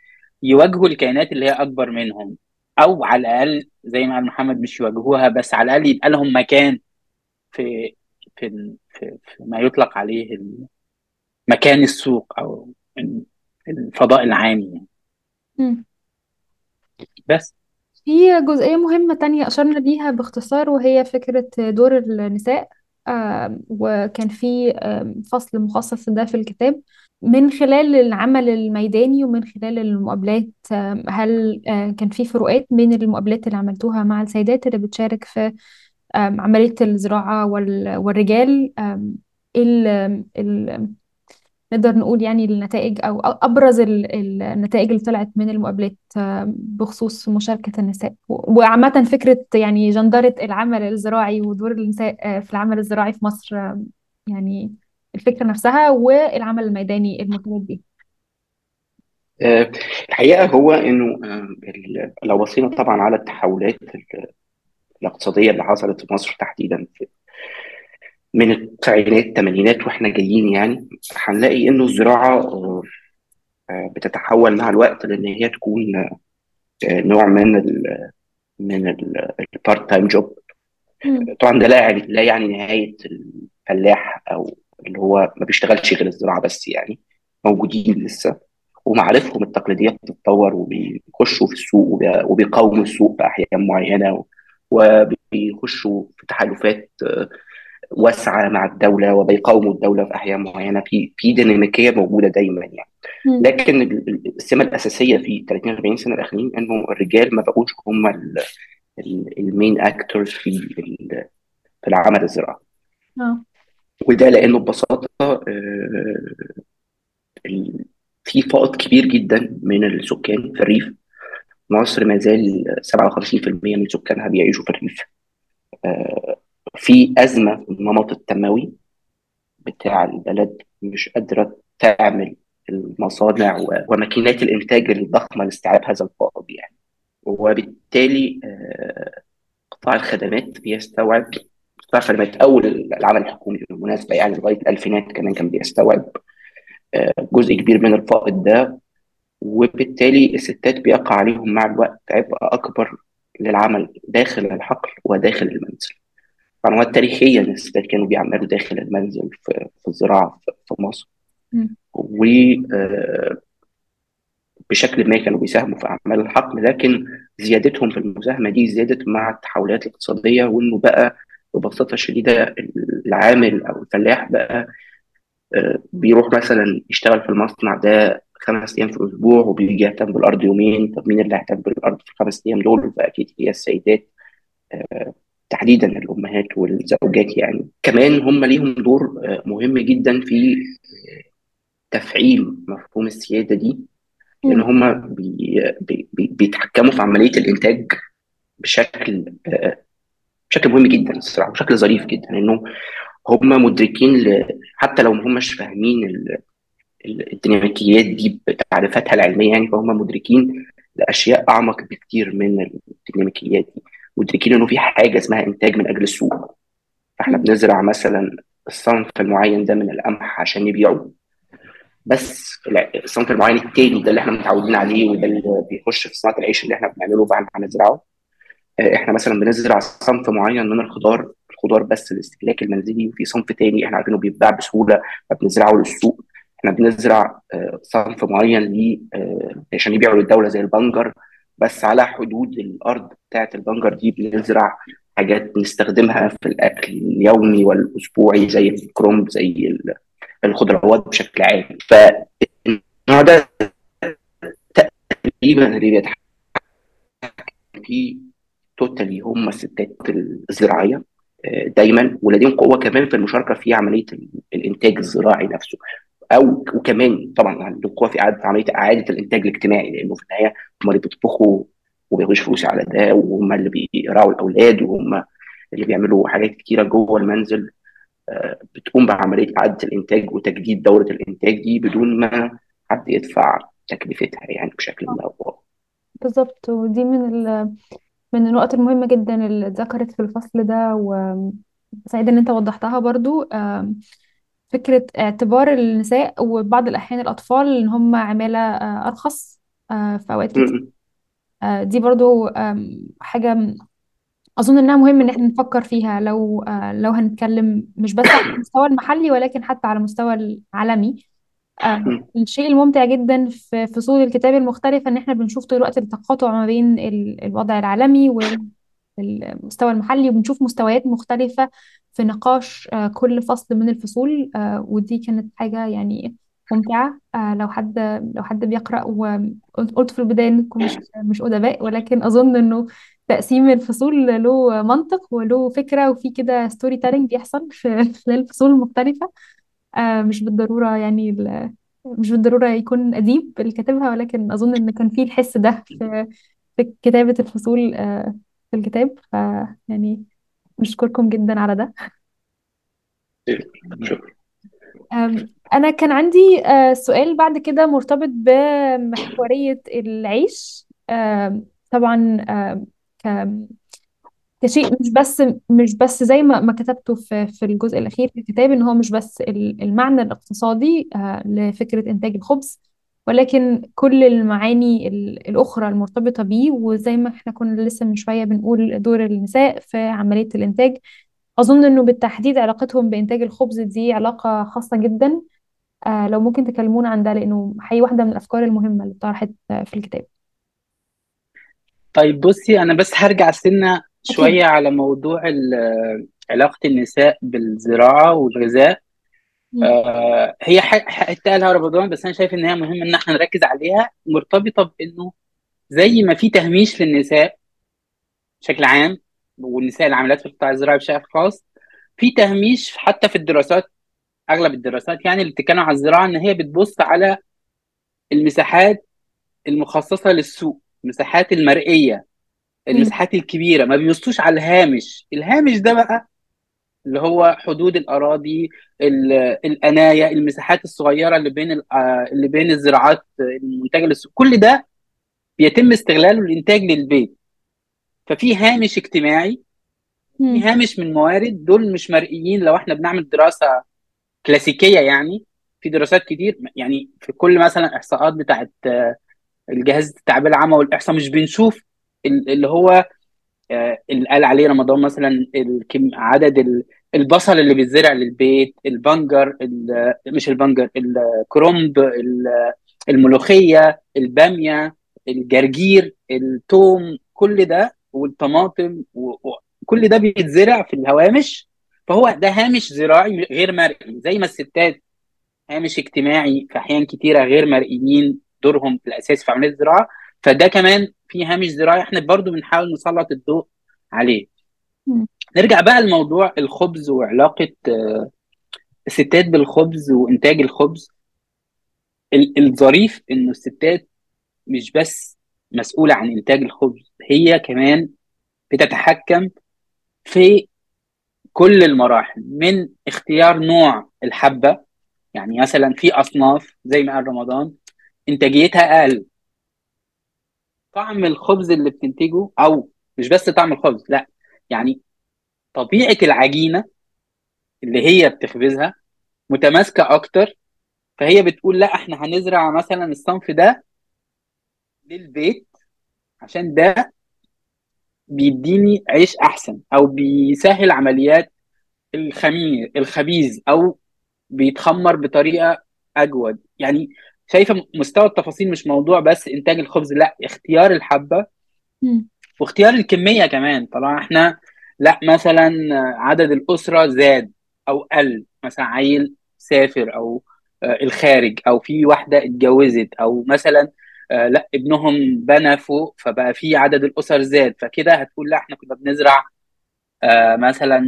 يواجهوا الكيانات اللي هي أكبر منهم. أو على الأقل زي ما قال محمد مش يواجهوها بس على الأقل يبقى لهم مكان في في في, في ما يطلق عليه مكان السوق أو الفضاء العام يعني. بس. في جزئية مهمة تانية أشرنا ليها باختصار وهي فكرة دور النساء. وكان في فصل مخصص ده في الكتاب. من خلال العمل الميداني ومن خلال المقابلات هل كان في فروقات بين المقابلات اللي عملتوها مع السيدات اللي بتشارك في عملية الزراعة والرجال؟ نقدر نقول يعني النتائج أو أبرز النتائج اللي طلعت من المقابلات بخصوص مشاركة النساء. وعامة فكرة يعني جندرة العمل الزراعي ودور النساء في العمل الزراعي في مصر يعني الفكرة نفسها والعمل الميداني المرتبط بيه. الحقيقة هو إنه لو بصينا طبعا على التحولات الاقتصادية اللي حصلت في مصر تحديدا من التسعينات الثمانينات وإحنا جايين يعني هنلاقي إنه الزراعة بتتحول مع الوقت لإن هي تكون نوع من ال من ال part-time job طبعا ده لا يعني لا يعني نهاية الفلاح أو اللي هو ما بيشتغلش غير الزراعة بس يعني موجودين لسه. ومعارفهم التقليدية بتتطور وبيخشوا في السوق وبيقاوموا السوق في احيان معينه وبيخشوا في تحالفات واسعه مع الدولة وبيقاوموا الدولة في احيان معينة. في في ديناميكية موجودة دايما يعني. لكن السمة الأساسية في 30 40 سنة الاخرين إنه الرجال ما بقوش هم المين اكتورز في في العمل الزراعي. آه. وده لأنه ببساطة آه، في فائض كبير جدا من السكان في الريف. مصر ما زال 57% من سكانها بيعيشوا في الريف. آه، في أزمة في النمط التنموي بتاع البلد مش قادرة تعمل المصانع وماكينات الإنتاج الضخمة لاستيعاب هذا الفائض يعني. وبالتالي آه، قطاع الخدمات بيستوعب قطاع الخدمات أو العمل الحكومي بالمناسبة يعني لغاية الألفينات كمان كان بيستوعب آه، جزء كبير من الفائض ده. وبالتالي الستات بيقع عليهم مع الوقت عبء أكبر للعمل داخل الحقل وداخل المنزل. قنوات تاريخيا الستات كانوا بيعملوا داخل المنزل في, في الزراعة في, مصر. مم. وبشكل ما كانوا بيساهموا في أعمال الحقل لكن زيادتهم في المساهمة دي زادت مع التحولات الاقتصادية وإنه بقى ببساطة شديدة العامل أو الفلاح بقى آه، بيروح مثلا يشتغل في المصنع ده خمس أيام في الأسبوع وبيجي يهتم بالأرض يومين. طب مين اللي هيهتم بالأرض في الخمس أيام؟ دول فأكيد هي السيدات. آه، تحديدا الأمهات والزوجات يعني. كمان هم ليهم دور آه، مهم جدا في تفعيل مفهوم السيادة دي. مم. هم بي بي بي بيتحكموا في عملية الإنتاج بشكل آه، بشكل مهم جدا الصراحة بشكل ظريف جدا. إنه هم مدركين ل... حتى لو ما هماش فاهمين ال... ال- الديناميكيات دي بتعريفاتها العلمية يعني فهم مدركين لأشياء أعمق بكتير من الديناميكيات دي. مدركين إنه في حاجة اسمها إنتاج من أجل السوق. فإحنا مم. بنزرع مثلا الصنف المعين ده من القمح عشان نبيعه بس الصنف المعين التاني ده اللي إحنا متعودين عليه وده اللي بيخش في صناعة العيش اللي إحنا بنعمله فاحنا هنزرعه آه، إحنا مثلا بنزرع صنف معين من الخضار الخضار بس الاستهلاك المنزلي وفي صنف تاني إحنا عارفينه بيتباع بسهولة فبنزرعه للسوق. إحنا بنزرع آه، صنف معين ليه آه، عشان يبيعه للدولة زي البنجر. بس على حدود الأرض بتاعة البنجر دي بنزرع حاجات نستخدمها في الأكل اليومي والأسبوعي زي الكرنب زي ال- الخضروات بشكل عام. فالنوع ده تقريبا اللي بيتحكم فيه توتالي هم الستات الزراعية آه، دايما. ولديهم قوة كمان في المشاركة في عملية ال- الإنتاج الزراعي نفسه. أو وكمان طبعا عندهم قوة في إعادة عملية إعادة الإنتاج الاجتماعي لأنه في النهاية هم اللي بيطبخوا وبيغيشوا فلوس على ده وهم اللي بيراعوا الأولاد وهم اللي بيعملوا حاجات كتيرة جوه المنزل آه، بتقوم بعملية إعادة الإنتاج وتجديد دورة الإنتاج دي بدون ما حد يدفع تكلفتها يعني بشكل ما بآخر. بالظبط ودي من ال... من النقط المهمة جدا اللي اتذكرت في الفصل ده وسعيدة إن أنت وضحتها برضو فكرة اعتبار النساء وبعض الأحيان الأطفال إن هم عمالة آه، أرخص آه، في أوقات كتير. م- آه، دي برضو آم، حاجة أظن إنها مهم إن إحنا نفكر فيها لو آه، لو هنتكلم مش بس على المستوى المحلي ولكن حتى على المستوى العالمي. آه، م- الشيء الممتع جدا في فصول الكتاب المختلفة إن إحنا بنشوف طول الوقت التقاطع ما بين ال- الوضع العالمي والمستوى المحلي وبنشوف مستويات مختلفة. في نقاش آه، كل فصل من الفصول آه، ودي كانت حاجة يعني ممتعة. آه، لو حد لو حد بيقرأ وقلت قلت في البداية إنكم مش مش أدباء ولكن أظن إنه تقسيم الفصول له منطق وله فكرة وفي كده storytelling بيحصل في خلال الفصول المختلفة مش بالضرورة يعني مش بالضرورة يكون أديب اللي كاتبها ولكن أظن إن كان فيه الحس ده في كتابة الفصول في الكتاب. ف يعني نشكركم جدا على ده. شكرا. أنا كان عندي آه، سؤال بعد كده مرتبط بمحورية العيش. آم، طبعا آم، ك- كشيء مش بس مش بس زي ما ما كتبته في في الجزء الأخير في الكتاب إن هو مش بس ال- المعنى الاقتصادي آه، لفكرة إنتاج الخبز ولكن كل المعاني ال- الأخرى المرتبطة بيه وزي ما إحنا كنا لسه من شوية بنقول دور النساء في عملية الإنتاج. أظن إنه بالتحديد علاقتهم بإنتاج الخبز دي علاقة خاصة جدا. آه لو ممكن تكلمونا عن ده لأنه هي واحدة من الأفكار المهمة اللي طرحت آه، في الكتاب. طيب بصي أنا بس هرجع سنة أكيد. شوية على موضوع ال- علاقة النساء بالزراعة والغذاء. آه، هي ح- حتى قالها رمضان بس أنا شايف إن هي مهم إن إحنا نركز عليها مرتبطة بإنه زي ما في تهميش للنساء بشكل عام والنساء العاملات في القطاع الزراعي بشكل خاص في تهميش حتى في الدراسات أغلب الدراسات يعني اللي بتتكلم على الزراعة إن هي بتبص على المساحات المخصصة للسوق المساحات المرئية المساحات الكبيرة ما بيبصوش على الهامش. الهامش ده بقى اللي هو حدود الأراضي ال- الانايه المساحات الصغيرة اللي بين آه، اللي بين الزراعات المنتجة للسوق كل ده بيتم استغلاله للإنتاج للبيت ففي هامش اجتماعي في. هامش من موارد دول مش مرئيين لو إحنا بنعمل دراسة كلاسيكية يعني في دراسات كتير يعني في كل مثلا إحصاءات بتاعت آه، الجهاز التعبئه العامه والاحصاء مش بنشوف ال- اللي هو آه، اللي قال عليه رمضان مثلا عدد البصل اللي بيتزرع للبيت البنجر ال- مش البنجر الكرنب ال- الملوخية البامية الجرجير الثوم كل ده والطماطم وكل ده بيتزرع في الهوامش فهو ده هامش زراعي غير مرئي زي ما الستات هامش اجتماعي في أحيان كتيرة غير مرئيين دورهم الاساسي في عملية الزراعة فده كمان في هامش زراعي إحنا برضو بنحاول نسلط الضوء عليه. نرجع بقى لموضوع الخبز وعلاقة آه، الستات بالخبز وإنتاج الخبز. ال- الظريف إنه الستات مش بس مسؤولة عن إنتاج الخبز هي كمان بتتحكم في كل المراحل من اختيار نوع الحبة يعني مثلا في أصناف زي ما قال رمضان إنتاجيتها أقل. طعم الخبز اللي بتنتجه أو مش بس طعم الخبز لأ يعني طبيعة العجينة اللي هي بتخبزها متماسكة أكتر فهي بتقول لأ إحنا هنزرع مثلا الصنف ده للبيت عشان ده بيديني عيش أحسن أو بيسهل عمليات الخمير الخبيز أو بيتخمر بطريقة أجود يعني شايفة مستوى التفاصيل مش موضوع بس إنتاج الخبز لأ اختيار الحبة. واختيار الكمية كمان طبعا إحنا لا مثلا عدد الأسرة زاد أو قل مثلا عيل سافر أو آه، الخارج أو في واحدة اتجوزت أو مثلا آه، لا ابنهم بنى فوق فبقى في عدد الأسر زاد فكده هتقول لا إحنا كنا بنزرع آه، مثلا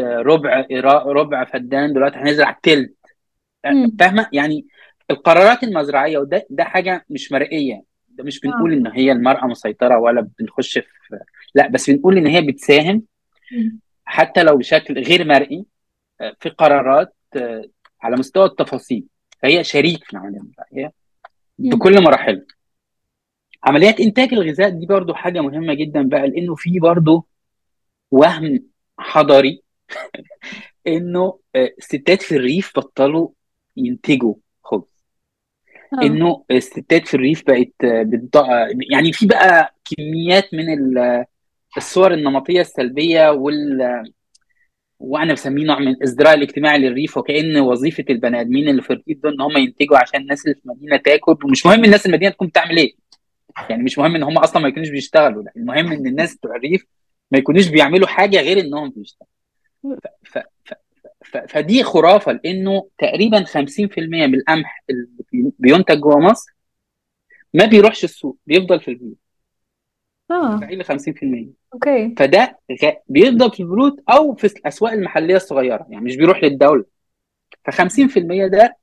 ربع ربع فدان دلوقتي هنزرع تلت. فاهمة؟ يعني القرارات المزرعية وده ده حاجة مش مرئية. ده مش بنقول آه. إن هي المرأة مسيطرة ولا بنخش في لا بس بنقول إن هي بتساهم. حتى لو بشكل غير مرئي آه، في قرارات آه، على مستوى التفاصيل فهي شريك في العملية مم. بكل مراحلها عمليات إنتاج الغذاء دي برضو حاجة مهمة جدا بقى لأنه في برضو وهم حضري إنه الستات في الريف بطلوا ينتجوا. إنه الستات في الريف بقت آه، بتض... يعني في بقى كميات من ال- الصور النمطية السلبية وال وأنا بسميه نوع من الازدراء الاجتماعي للريف وكأن وظيفة البني آدمين اللي في الريف دول إن هم ينتجوا عشان الناس اللي في المدينة تاكل ومش مهم الناس المدينة تكون بتعمل إيه. يعني مش مهم إن هم أصلا ما يكونوش بيشتغلوا لا المهم إن الناس بتوع الريف ما يكونوش بيعملوا حاجة غير إنهم بيشتغلوا. ف... فدي خرافة لأنه تقريبا 50% من القمح اللي بي- بينتج جوه مصر ما بيروحش السوق بيفضل في البيوت. آه. تقريبا 50% okay. فده غ... بيفضل في البيوت أو في الأسواق المحلية الصغيرة يعني مش بيروح للدولة. ف 50% ده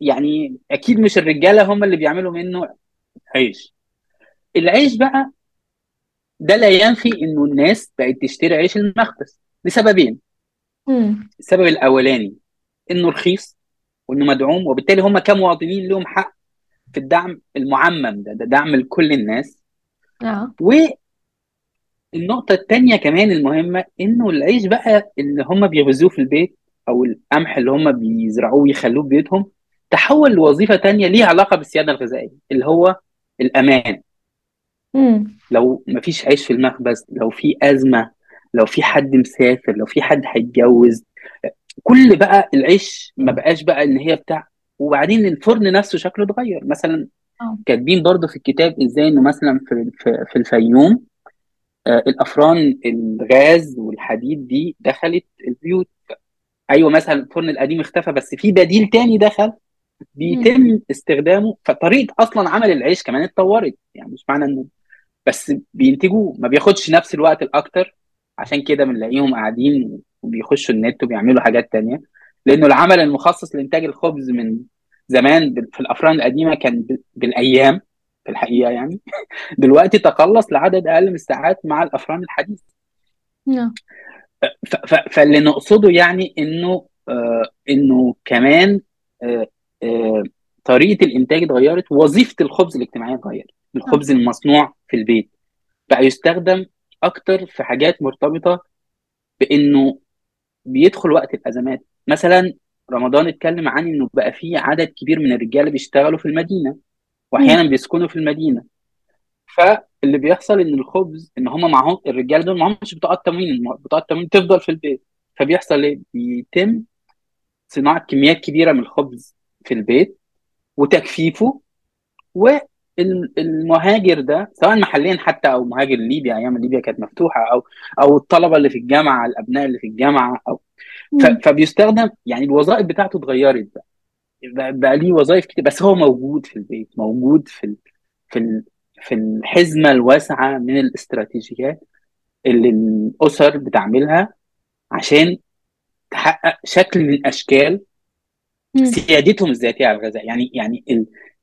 يعني أكيد مش الرجالة هم اللي بيعملوا منه عيش. العيش بقى ده لا ينفي إنه الناس بقت تشتري عيش المخبز. لسببين. مم. السبب الأولاني إنه رخيص وإنه مدعوم وبالتالي هم كمواطنين لهم حق في الدعم المعمم ده, ده دعم لكل الناس آه والنقطة التانية كمان المهمة إنه العيش بقى اللي هم بيغذوه في البيت أو القمح اللي هم بيزرعوه ويخلوه في بيوتهم تحول لوظيفة تانية ليها علاقة بالسيادة الغذائية اللي هو الأمان مم. لو مفيش عيش في المخبز لو في أزمة لو في حد مسافر لو في حد هيتجوز كل بقى العيش ما بقاش بقى إن هي بتاع وبعدين الفرن نفسه شكله اتغير. مثلا آه. كاتبين برضو في الكتاب إزاي إنه مثلا في في, في الفيوم آه، الأفران الغاز والحديد دي دخلت البيوت. أيوه مثلا الفرن القديم اختفى بس في بديل تاني دخل بيتم استخدامه. فطريقة أصلا عمل العيش كمان اتطورت يعني مش معنى إنه بس بينتجوا ما بياخدش نفس الوقت الأكتر. عشان كده بنلاقيهم قاعدين وبيخشوا النت وبيعملوا حاجات تانية. لأنه العمل المخصص لإنتاج الخبز من زمان في الأفران القديمة كان بالأيام في الحقيقة يعني دلوقتي تقلص لعدد أقل من الساعات مع الأفران الحديثه نعم. فاللي نقصده يعني إنه آه إنه كمان آه آه طريقة الإنتاج اتغيرت وظيفه الخبز الاجتماعيه اتغيرت. الخبز المصنوع في البيت بقى يستخدم أكتر في حاجات مرتبطة بإنه بيدخل وقت الأزمات. مثلا رمضان اتكلم عن إنه بقى في عدد كبير من الرجاله بيشتغلوا في المدينة واحيانا بيسكنوا في المدينة. فاللي بيحصل إن الخبز إن هم معاهم الرجاله دول معهمش بطاقات تموين بطاقات التموين تفضل في البيت. فبيحصل إيه؟ بيتم صناعة كميات كبيرة من الخبز في البيت وتجفيفه والمهاجر ده سواء محليا حتى أو مهاجر ليبيا أيام ليبيا كانت مفتوحة أو أو الطلبة اللي في الجامعة الأبناء اللي في الجامعة أو فبيستخدم يعني الوظائف بتاعته اتغيرت بقى. بقى ليه وظائف كتير بس هو موجود في البيت موجود في ال في ال في الحزمة الواسعة من الاستراتيجيات اللي الأسر بتعملها عشان تحقق شكل من أشكال سيادتهم الذاتية على الغذاء. يعني يعني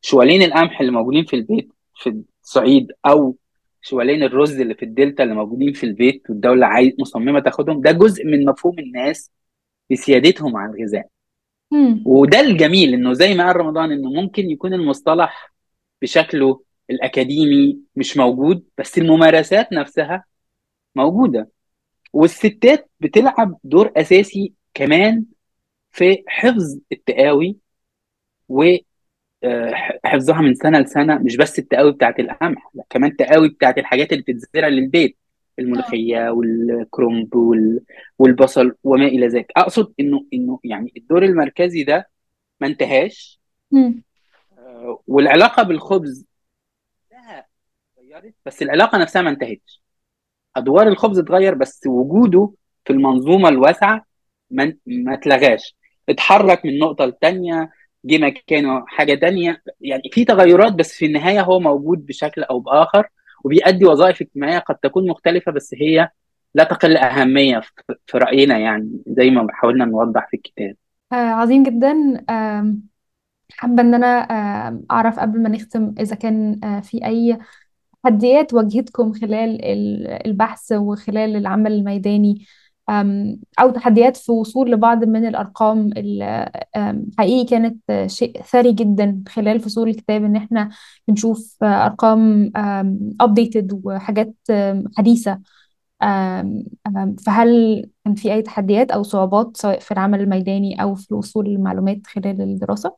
شوالين القمح اللي موجودين في البيت في الصعيد أو شوالين الرز اللي في الدلتا اللي موجودين في البيت والدولة عايز مصممة تاخدهم ده جزء من مفهوم الناس بسيادتهم على الغذاء. وده الجميل إنه زي ما قال رمضان إنه ممكن يكون المصطلح بشكله الأكاديمي مش موجود بس الممارسات نفسها موجودة. والستات بتلعب دور أساسي كمان في حفظ التقاوي وحفظها من سنة لسنة مش بس التقاوي بتاعت القمح لا كمان التقاوي بتاعت الحاجات اللي بتتزرع للبيت الملوخية والكرنب والبصل وما إلى ذلك. أقصد إنه إنه يعني الدور المركزي ده ما انتهاش. والعلاقة بالخبز لها اتغيرت بس العلاقة نفسها ما انتهتش. أدوار الخبز اتغير بس وجوده في المنظومة الواسعة ما ما اتلغاش. اتحرك من نقطه لثانيه جه مكانه حاجة تانية. يعني في تغيرات بس في النهاية هو موجود بشكل أو بآخر وبيأدي وظائف اجتماعية قد تكون مختلفة بس هي لا تقل أهمية في رأينا يعني زي ما حاولنا نوضح في الكتاب. آه عظيم جدا. حابة إن أنا أعرف قبل ما نختم إذا كان آه في أي تحديات واجهتكم خلال البحث وخلال العمل الميداني. أو تحديات في وصول لبعض من الأرقام اللي حقيقي كانت شيء ثري جدا خلال فصول الكتاب إن إحنا بنشوف أرقام updated وحاجات حديثة فهل كان في أي تحديات أو صعوبات سواء في العمل الميداني أو في الوصول للمعلومات خلال الدراسة؟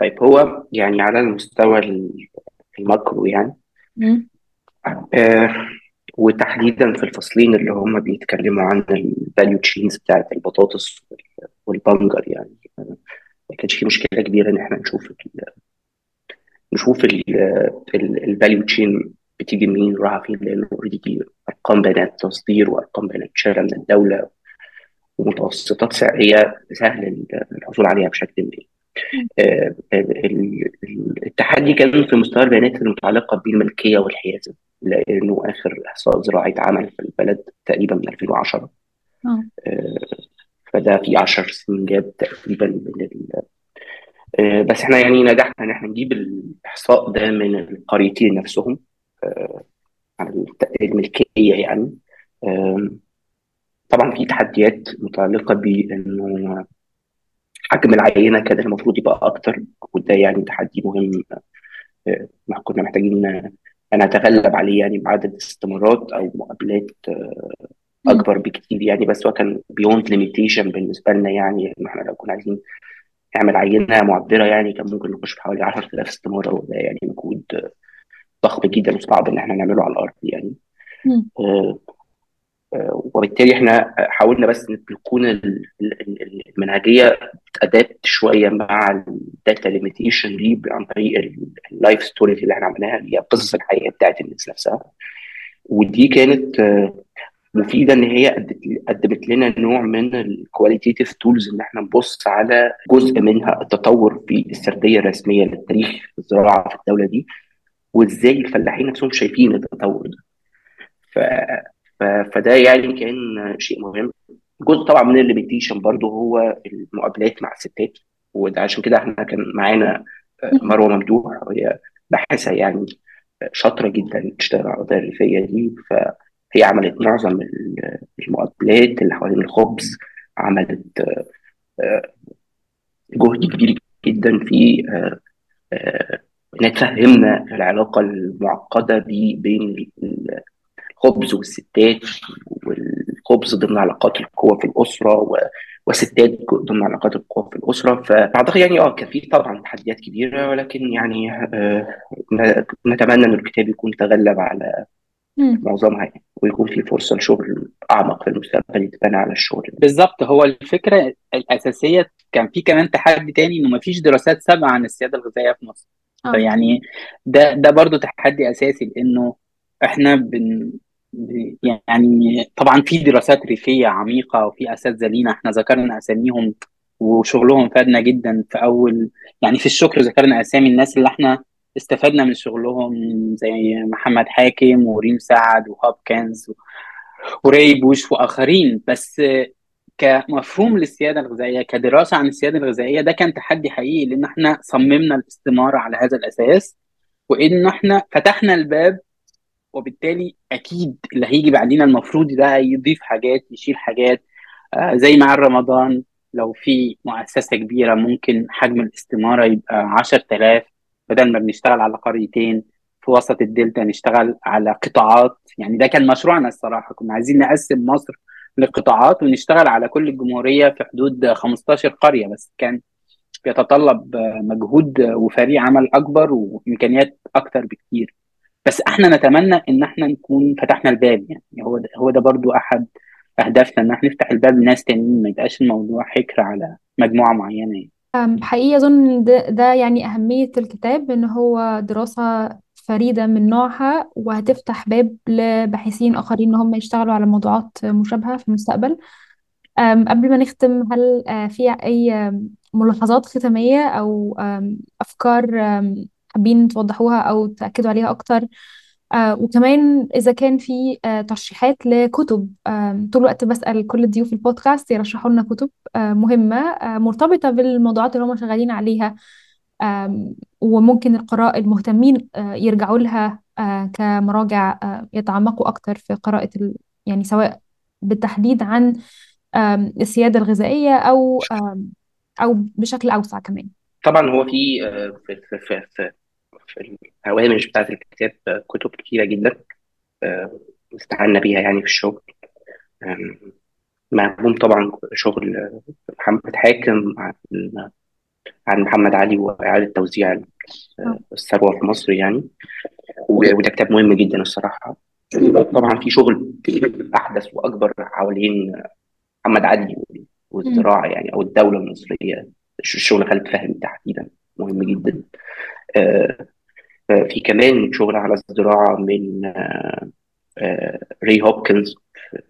طيب هو يعني على المستوى ال macro يعني آه وتحديدا في الفصلين اللي هم بيتكلموا عن ال value chains بتاعت البطاطس والبنجر يعني ما كانش في مشكلة كبيرة إن إحنا نشوف ال نشوف ال value chain بتيجي منين ورايحه فين لأنه already دي أرقام بيانات تصدير وأرقام بيانات شراء من الدولة ومتوسطات سعرية سهل الحصول عليها بشكل ما. التحدي كان في مستوى البيانات المتعلقة بالملكية والحيازة لأنه آخر إحصاء زراعي اتعمل في البلد تقريبا من 2010 آه. فده في 10 سنين جاب تقريبا من ال... بس إحنا يعني نجحنا إن إحنا نجيب الإحصاء ده من القريتين نفسهم عن الملكيه يعني. طبعا في تحديات متعلقة بإنه حجم العينة كان المفروض يبقى أكتر وده يعني تحدي مهم كنا محتاجين نتغلب عليه يعني بعدد استمارات أو مقابلات أكبر بكتير يعني بس هو كان beyond limitation بالنسبة لنا يعني إن إحنا لو كنا عايزين نعمل عينة معبرة يعني كان ممكن نخش في حوالي 10000 استماره وده يعني مجهود ضخم جدا وصعب إن إحنا نعمله على الأرض يعني. آه وبالتالي إحنا حاولنا بس تكون المنهجية to adapt شوية مع ال data limitation دي عن طريق ال life stories اللي إحنا عملناها اللي هي القصص الحقيقيه بتاعت الناس نفسها ودي كانت مفيدة إن هي قدمت لنا نوع من ال qualitative tools إن إحنا نبص على جزء منها التطور في السردية الرسمية للتاريخ الزراعة في الدولة دي وإزاي الفلاحين نفسهم شايفين التطور ده. فده يعني كان شيء مهم. جزء طبعا من ال limitation برضو هو المقابلات مع الستات وده عشان كده إحنا كان معانا مروة ممدوح. وهي باحثه يعني شاطرة جدا تشتغل على القضايا الريفيه دي. فهي عملت معظم المقابلات اللي حوالين الخبز عملت جهد كبير جدا في إنها تفهمنا العلاقة المعقدة بين الخبز والستات والخبز ضمن علاقات القوى في الأسرة وستات ضمن علاقات القوى في الأسرة. فأعتقد يعني آه كان في طبعا تحديات كبيرة ولكن يعني آه نتمنى ان الكتاب يكون تغلب على معظمها يعني ويكون في فرصة لشغل أعمق في المستقبل يتبنى على الشغل بالظبط. هو الفكرة الأساسية كان في كمان تحدي تاني إنه ما فيش دراسات سابقة عن السيادة الغذائية في مصر. آه. فيعني ده ده برضه تحدي أساسي لأنه إحنا بن يعني طبعا في دراسات ريفية عميقة وفي أساتذة لينا إحنا ذكرنا أساميهم وشغلهم فادنا جدا في أول يعني في الشكر ذكرنا أسامي الناس اللي إحنا استفدنا من شغلهم زي محمد حاكم وريم سعد وهوبكنز وراي بوش وآخرين. بس كمفهوم للسيادة الغذائية كدراسة عن السيادة الغذائية ده كان تحدي حقيقي لأن إحنا صممنا الاستمارة على هذا الأساس وإن إحنا فتحنا الباب وبالتالي أكيد اللي هيجي بعدين المفروض ده يضيف حاجات يشيل حاجات. آه زي مع رمضان لو في مؤسسة كبيرة ممكن حجم الاستماره يبقى 10000 بدل ما بنشتغل على قريتين في وسط الدلتا نشتغل على قطاعات. يعني ده كان مشروعنا الصراحة كنا عايزين نقسم مصر لقطاعات ونشتغل على كل الجمهورية في حدود 15 قرية بس. كان بيتطلب مجهود وفريق عمل أكبر وإمكانيات أكتر بكتير. بس إحنا نتمنى ان إحنا نكون فتحنا الباب يعني هو ده هو ده برضو احد اهدافنا ان إحنا نفتح الباب لناس تانيين ما يبقاش الموضوع حكر على مجموعة معينة يعني. حقيقي أظن ده, ده يعني أهمية الكتاب إن هو دراسة فريدة من نوعها وهتفتح باب لباحثين آخرين إن هم يشتغلوا على موضوعات مشابهة في المستقبل قبل ما نختم هل في أي ملاحظات ختامية أو أفكار حابين توضحوها أو تأكدوا عليها أكتر. آه وكمان إذا كان في آه ترشيحات لكتب آه طول الوقت بسأل كل ضيوف البودكاست يرشحوا لنا كتب آه مهمة آه مرتبطة بالموضوعات اللي هم شغالين عليها آه وممكن القراء المهتمين آه يرجعوا لها آه كمراجع آه يتعمقوا أكتر في قراءة ال... يعني سواء بالتحديد عن آه السيادة الغذائية أو آه أو بشكل أوسع كمان. طبعا هو في في, في في الهوامش بتاعت الكتاب كتب كتيرة جدا استعنا بيها يعني في الشغل. معهم طبعا شغل محمد حاكم عن عن محمد علي وإعادة توزيع الثروة في مصر يعني. وده كتاب مهم جدا الصراحة. طبعا في شغل أحدث وأكبر حوالين محمد علي والزراعة يعني أو الدولة المصرية. شغل خالد فهمي تحديدا مهم جدا. في كمان شغل على الزراعة من ري هوبكنز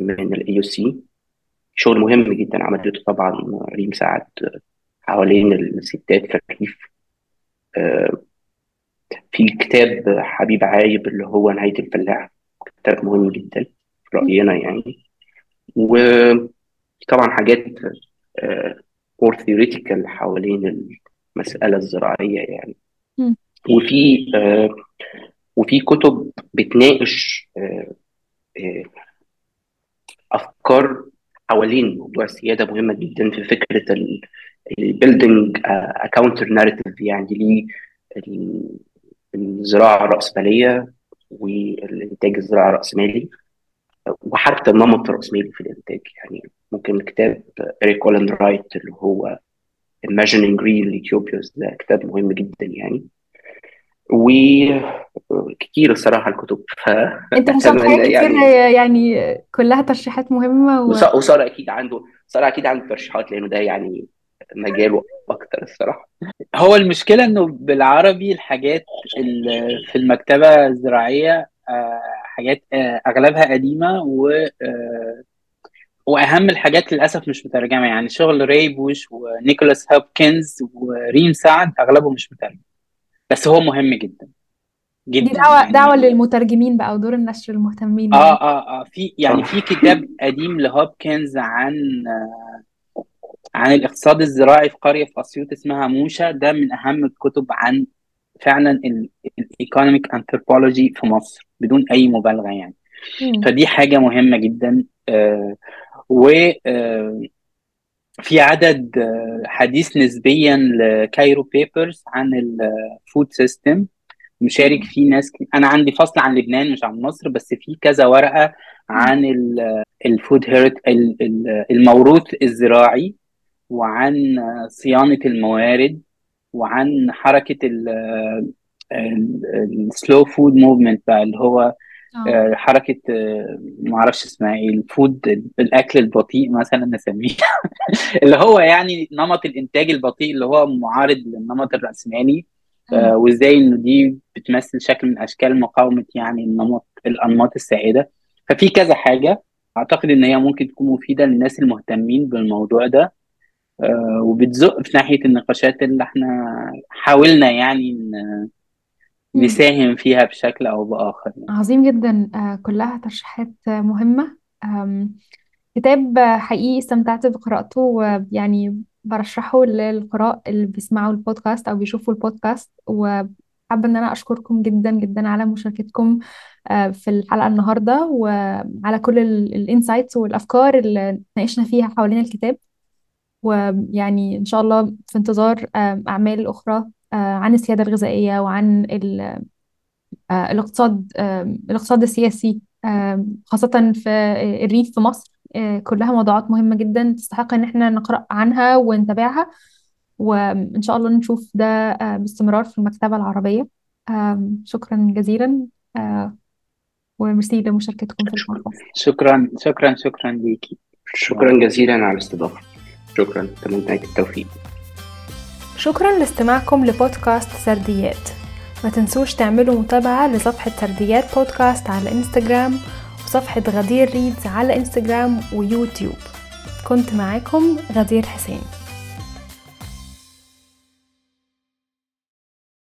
من ال AUC شغل مهم جدا عملته طبعا ريم سعد حوالين الستات في الريف. في كتاب حبيب عايب اللي هو نهاية الفلاح كتاب مهم جدا في رأينا يعني. وطبعا حاجات more theoretical حوالين المسألة الزراعية يعني. وفي آه وفي كتب بتناقش آه آه أفكار حوالين موضوع السيادة مهمة جدا في فكرة ال building counter narrative يعني للزراعه الراسماليه والإنتاج الزراعي الراسمالي وحتى النمط الرأسمالي في الإنتاج. يعني ممكن كتاب اريك اولن رايت اللي هو Envisioning Real Utopias ده كتاب مهم جدا يعني. وكتير الصراحة الكتب. ف أنت كتير يعني, يعني كلها ترشيحات مهمة و... وساره أكيد عنده ساره أكيد عنده ترشيحات لأنه ده يعني مجاله أكتر الصراحة. هو المشكلة إنه بالعربي الحاجات اللي في المكتبة الزراعية حاجات أغلبها قديمة و وأهم الحاجات للأسف مش مترجمة. يعني شغل راي بوش ونيكولاس هوبكنز وريم سعد اغلبه مش مترجم بس هو مهم جدا دي جدا دعوة دعوة يعني للمترجمين بقى ودور النشر المهتمين. آه يعني آه آه في يعني صح في كتاب قديم لهوبكنز عن عن الاقتصاد الزراعي في قرية في أسيوط اسمها موشا. ده من أهم الكتب عن فعلا ال economic anthropology في مصر بدون أي مبالغة يعني. مم. فدي حاجة مهمة جدا آه و آه في عدد آه، حديث نسبيا ل Cairo Papers عن ال food system مشارك مم. فيه ناس ك- أنا عندي فصل عن لبنان مش عن مصر بس في كذا ورقة. عن ال food heritage الموروث الزراعي وعن صيانة الموارد وعن حركة ال slow food movement بقى اللي هو آه، حركة آه، ما أعرفش اسمها إيه ال food الأكل البطيء مثلا نسميه اللي هو يعني نمط الإنتاج البطيء اللي هو معارض للنمط. آه، وإزاي انه دي بتمثل شكل من أشكال مقاومة يعني النمط الأنماط السائدة ففي كذا حاجة أعتقد إن هي ممكن تكون مفيدة للناس المهتمين بالموضوع ده آه، وبتزق في ناحية النقاشات اللي إحنا حاولنا يعني. نساهم فيها بشكل أو بآخر. يعني. عظيم جدا. آه، كلها ترشيحات مهمة. كتاب حقيقي استمتعت بقراءته ويعني برشحه للقراء اللي بيسمعوا البودكاست أو بيشوفوا البودكاست. وحابة إن أنا أشكركم جدا جدا على مشاركتكم آه، في الحلقة النهاردة وعلى كل الإنسايتس والأفكار اللي ناقشنا فيها حوالين الكتاب. ويعني إن شاء الله في انتظار أعمال أخرى عن السيادة الغذائية وعن ال آه، الاقتصاد آه، الاقتصاد السياسي آه، خاصة في الريف في مصر. آه، كلها موضوعات مهمة جدا تستحق إن إحنا نقرأ عنها ونتابعها. وإن شاء الله نشوف ده آه، باستمرار في المكتبة العربية. آه، شكرا جزيلا. آه، وميرسي لمشاركتكم في شكرا. البودكاست شكرا شكرا شكرا ليكي. شكرا جزيلا على الاستضافة. شكرا. أتمنى لك التوفيق. شكرا لاستماعكم لبودكاست سرديات. ما تنسوش تعملوا متابعة لصفحة سرديات بودكاست على انستجرام وصفحة غدير ريدز على انستجرام ويوتيوب. كنت معاكم غدير حسين.